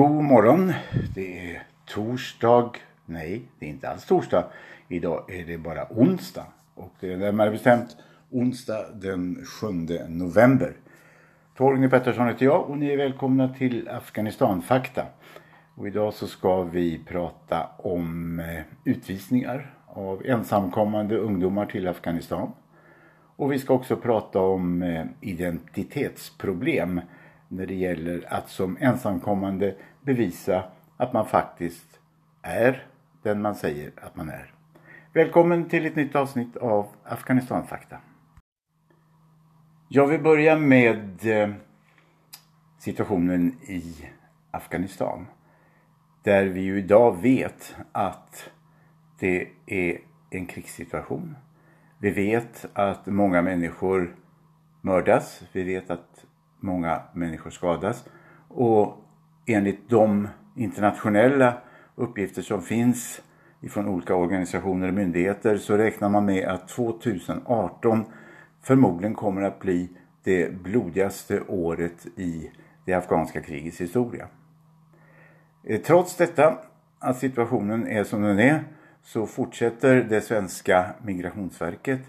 God morgon. Det är torsdag. Nej, det är inte alls torsdag. Idag är det bara onsdag. Och det är närmare bestämt onsdag den 7 november. Torgny Pettersson heter jag och ni är välkomna till Afghanistanfakta. Och idag så ska vi prata om eh, utvisningar av ensamkommande ungdomar till Afghanistan. Och vi ska också prata om eh, identitetsproblem när det gäller att som ensamkommande bevisa att man faktiskt är den man säger att man är. Välkommen till ett nytt avsnitt av Afghanistanfakta. Jag vill börja med eh, situationen i Afghanistan. Där vi ju idag vet att det är en krigssituation. Vi vet att många människor mördas. Vi vet att många människor skadas. Och enligt de internationella uppgifter som finns ifrån olika organisationer och myndigheter så räknar man med att 2018 förmodligen kommer att bli det blodigaste året i det afghanska krigets historia. Eh, trots detta, att situationen är som den är, så fortsätter det svenska migrationsverket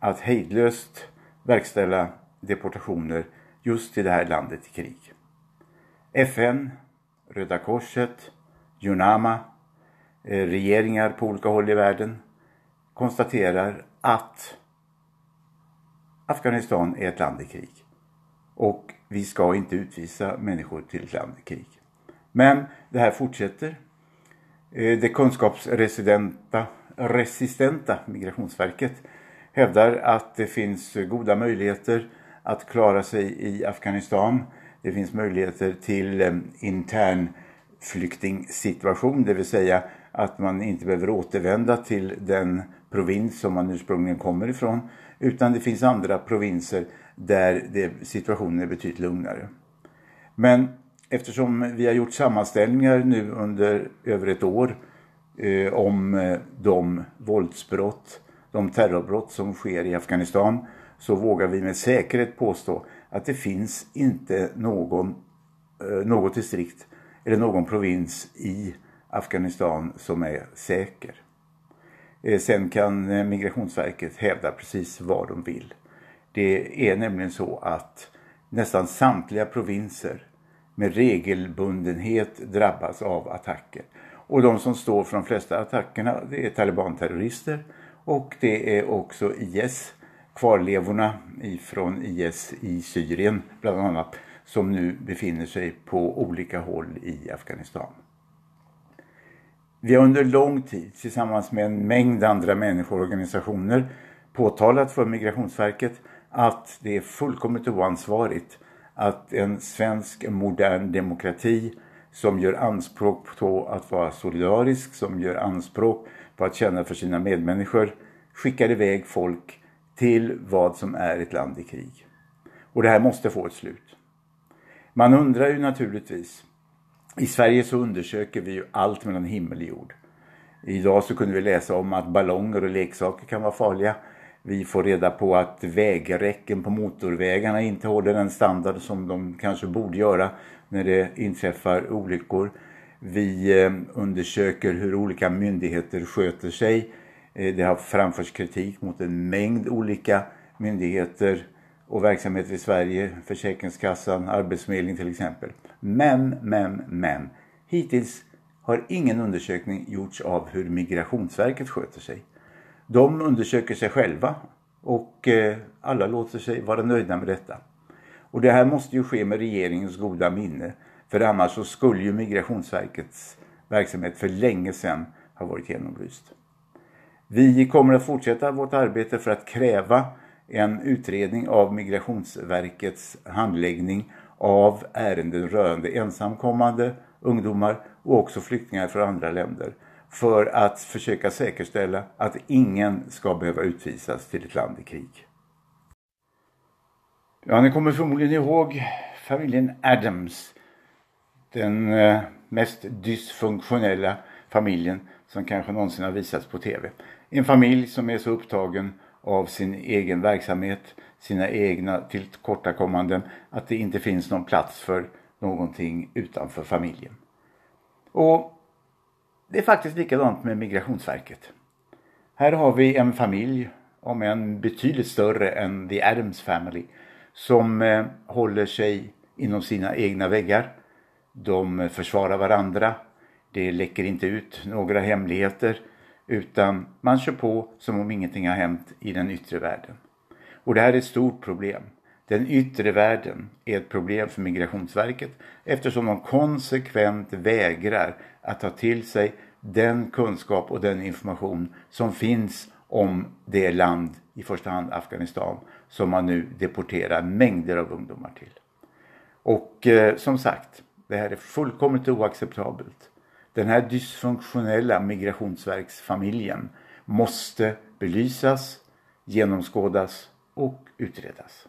att hejdlöst verkställa deportationer just till det här landet i krig. FN, Röda Korset, Unama, eh, regeringar på olika håll i världen konstaterar att Afghanistan är ett land i krig. Och vi ska inte utvisa människor till ett land i krig. Men det här fortsätter. Eh, det kunskapsresistenta resistenta Migrationsverket hävdar att det finns goda möjligheter att klara sig i Afghanistan. Det finns möjligheter till eh, intern flyktingsituation, det vill säga att man inte behöver återvända till den provins som man ursprungligen kommer ifrån. Utan det finns andra provinser där det, situationen är betydligt lugnare. Men eftersom vi har gjort sammanställningar nu under över ett år eh, om eh, de våldsbrott, de terrorbrott som sker i Afghanistan så vågar vi med säkerhet påstå att det finns inte någon, eh, något distrikt eller någon provins i Afghanistan som är säker. Eh, sen kan eh, Migrationsverket hävda precis vad de vill. Det är nämligen så att nästan samtliga provinser med regelbundenhet drabbas av attacker. Och de som står för de flesta attackerna det är talibanterrorister och det är också IS kvarlevorna ifrån IS i Syrien bland annat som nu befinner sig på olika håll i Afghanistan. Vi har under lång tid tillsammans med en mängd andra människor och organisationer påtalat för Migrationsverket att det är fullkomligt oansvarigt att en svensk modern demokrati som gör anspråk på att vara solidarisk, som gör anspråk på att känna för sina medmänniskor, skickar iväg folk till vad som är ett land i krig. Och det här måste få ett slut. Man undrar ju naturligtvis. I Sverige så undersöker vi ju allt mellan himmel och jord. Idag så kunde vi läsa om att ballonger och leksaker kan vara farliga. Vi får reda på att vägräcken på motorvägarna inte håller den standard som de kanske borde göra när det inträffar olyckor. Vi eh, undersöker hur olika myndigheter sköter sig Eh, det har framförts kritik mot en mängd olika myndigheter och verksamheter i Sverige, Försäkringskassan, Arbetsförmedlingen till exempel. Men, men, men. Hittills har ingen undersökning gjorts av hur Migrationsverket sköter sig. De undersöker sig själva och eh, alla låter sig vara nöjda med detta. Och det här måste ju ske med regeringens goda minne. För annars så skulle ju Migrationsverkets verksamhet för länge sedan ha varit genomlyst. Vi kommer att fortsätta vårt arbete för att kräva en utredning av Migrationsverkets handläggning av ärenden rörande ensamkommande ungdomar och också flyktingar från andra länder för att försöka säkerställa att ingen ska behöva utvisas till ett land i krig. Ja, ni kommer förmodligen ihåg familjen Adams. Den eh, mest dysfunktionella familjen som kanske någonsin har visats på tv. En familj som är så upptagen av sin egen verksamhet, sina egna tillkortakommanden att det inte finns någon plats för någonting utanför familjen. Och det är faktiskt likadant med Migrationsverket. Här har vi en familj, om en betydligt större än The Adams Family, som eh, håller sig inom sina egna väggar. De eh, försvarar varandra. Det läcker inte ut några hemligheter utan man kör på som om ingenting har hänt i den yttre världen. Och det här är ett stort problem. Den yttre världen är ett problem för Migrationsverket eftersom de konsekvent vägrar att ta till sig den kunskap och den information som finns om det land, i första hand Afghanistan, som man nu deporterar mängder av ungdomar till. Och eh, som sagt, det här är fullkomligt oacceptabelt. Den här dysfunktionella migrationsverksfamiljen måste belysas, genomskådas och utredas.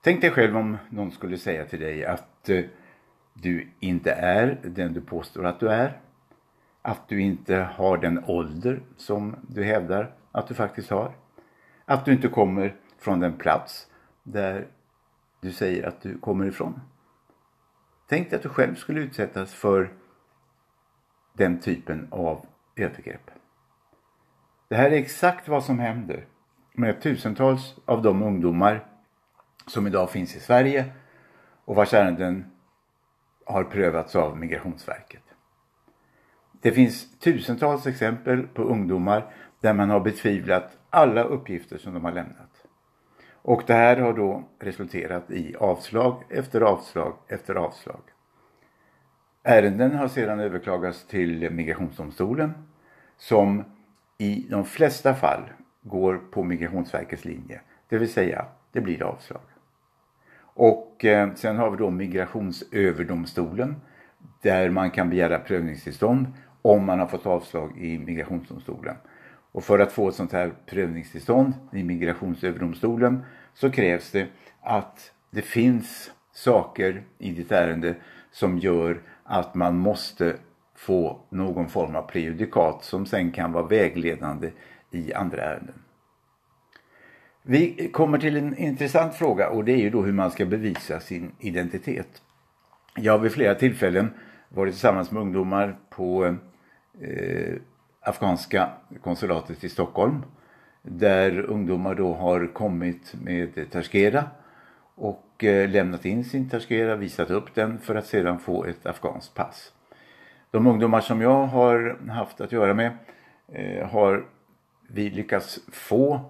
Tänk dig själv om någon skulle säga till dig att eh, du inte är den du påstår att du är. Att du inte har den ålder som du hävdar att du faktiskt har. Att du inte kommer från den plats där du säger att du kommer ifrån. Tänk dig att du själv skulle utsättas för den typen av övergrepp. Det här är exakt vad som händer med tusentals av de ungdomar som idag finns i Sverige och vars ärenden har prövats av Migrationsverket. Det finns tusentals exempel på ungdomar där man har betvivlat alla uppgifter som de har lämnat. Och det här har då resulterat i avslag efter avslag efter avslag. Ärenden har sedan överklagats till Migrationsdomstolen som i de flesta fall går på Migrationsverkets linje. Det vill säga, det blir avslag. Och eh, sen har vi då Migrationsöverdomstolen där man kan begära prövningstillstånd om man har fått avslag i Migrationsdomstolen. Och för att få ett sånt här prövningstillstånd i Migrationsöverdomstolen så krävs det att det finns saker i ditt ärende som gör att man måste få någon form av prejudikat som sen kan vara vägledande i andra ärenden. Vi kommer till en intressant fråga och det är ju då hur man ska bevisa sin identitet. Jag har vid flera tillfällen varit tillsammans med ungdomar på eh, afghanska konsulatet i Stockholm där ungdomar då har kommit med Tashkera och eh, lämnat in sin Tashkera, visat upp den för att sedan få ett afghanskt pass. De ungdomar som jag har haft att göra med eh, har vi lyckats få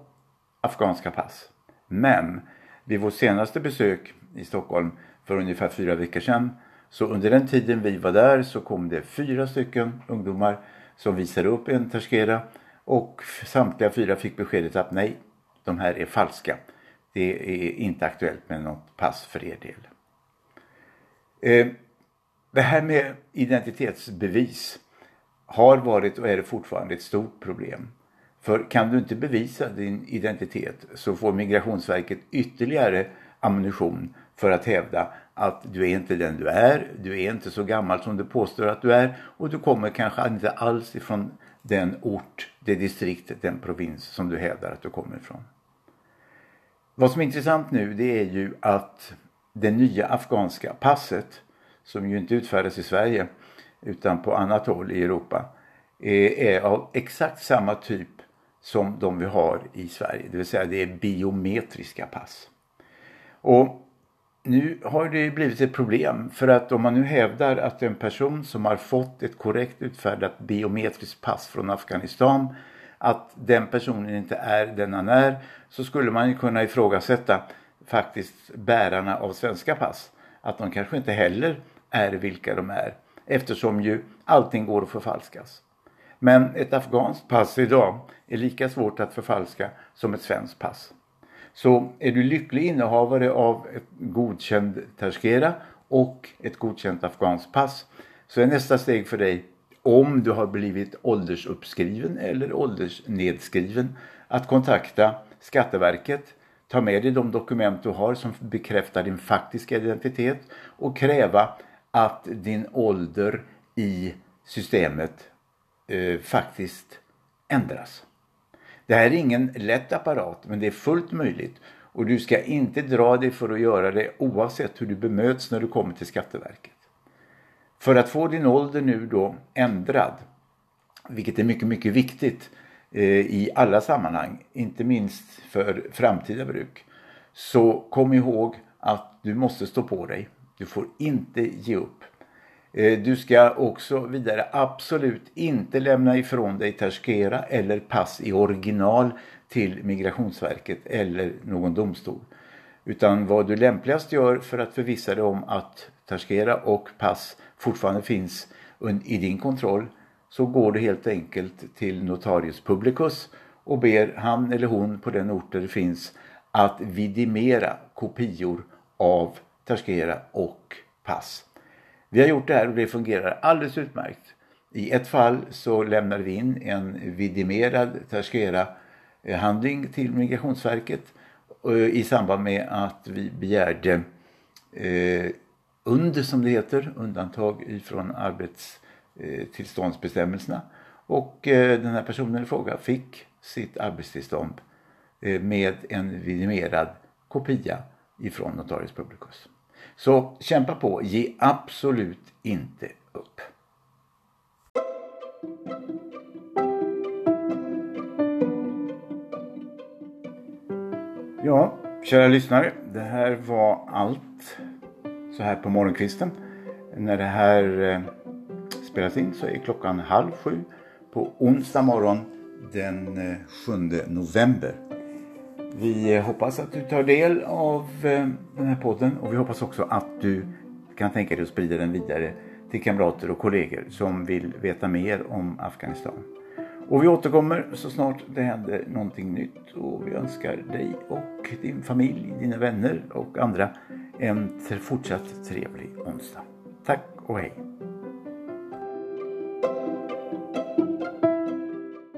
afghanska pass. Men vid vårt senaste besök i Stockholm för ungefär fyra veckor sedan så under den tiden vi var där så kom det fyra stycken ungdomar som visade upp en Tashkera och samtliga fyra fick beskedet att nej, de här är falska. Det är inte aktuellt med något pass för er del. Eh, det här med identitetsbevis har varit och är fortfarande ett stort problem. För kan du inte bevisa din identitet så får Migrationsverket ytterligare ammunition för att hävda att du är inte den du är, du är inte så gammal som du påstår att du är och du kommer kanske inte alls ifrån den ort, det distrikt, den provins som du hävdar att du kommer ifrån. Vad som är intressant nu det är ju att det nya afghanska passet som ju inte utfärdas i Sverige utan på annat håll i Europa eh, är av exakt samma typ som de vi har i Sverige. Det vill säga det är biometriska pass. Och nu har det blivit ett problem för att om man nu hävdar att en person som har fått ett korrekt utfärdat biometriskt pass från Afghanistan att den personen inte är den han är så skulle man ju kunna ifrågasätta faktiskt bärarna av svenska pass. Att de kanske inte heller är vilka de är eftersom ju allting går att förfalskas. Men ett afghanskt pass idag är lika svårt att förfalska som ett svenskt pass. Så är du lycklig innehavare av ett godkänd Tashkera och ett godkänt afghanskt pass så är nästa steg för dig om du har blivit åldersuppskriven eller åldersnedskriven att kontakta Skatteverket ta med dig de dokument du har som bekräftar din faktiska identitet och kräva att din ålder i systemet eh, faktiskt ändras. Det här är ingen lätt apparat men det är fullt möjligt och du ska inte dra dig för att göra det oavsett hur du bemöts när du kommer till Skatteverket. För att få din ålder nu då ändrad, vilket är mycket, mycket viktigt eh, i alla sammanhang, inte minst för framtida bruk, så kom ihåg att du måste stå på dig. Du får inte ge upp. Eh, du ska också vidare absolut inte lämna ifrån dig Terskera eller pass i original till Migrationsverket eller någon domstol. Utan vad du lämpligast gör för att förvissa dig om att Terskera och pass fortfarande finns i din kontroll så går du helt enkelt till notarius publicus och ber han eller hon på den ort där det finns att vidimera kopior av Terskera och pass. Vi har gjort det här och det fungerar alldeles utmärkt. I ett fall så lämnade vi in en vidimerad Terskera-handling till Migrationsverket eh, i samband med att vi begärde eh, under, som det heter, undantag ifrån arbetstillståndsbestämmelserna. Och eh, den här personen i fråga fick sitt arbetstillstånd eh, med en vidimerad kopia ifrån Notarius Publicus. Så kämpa på, ge absolut inte upp. Ja, kära lyssnare, det här var allt så här på morgonkvisten. När det här eh, spelas in så är klockan halv sju på onsdag morgon den eh, 7 november. Vi hoppas att du tar del av eh, den här podden och vi hoppas också att du kan tänka dig att sprida den vidare till kamrater och kollegor som vill veta mer om Afghanistan. Och vi återkommer så snart det händer någonting nytt och vi önskar dig och din familj, dina vänner och andra en fortsatt trevlig onsdag. Tack och hej!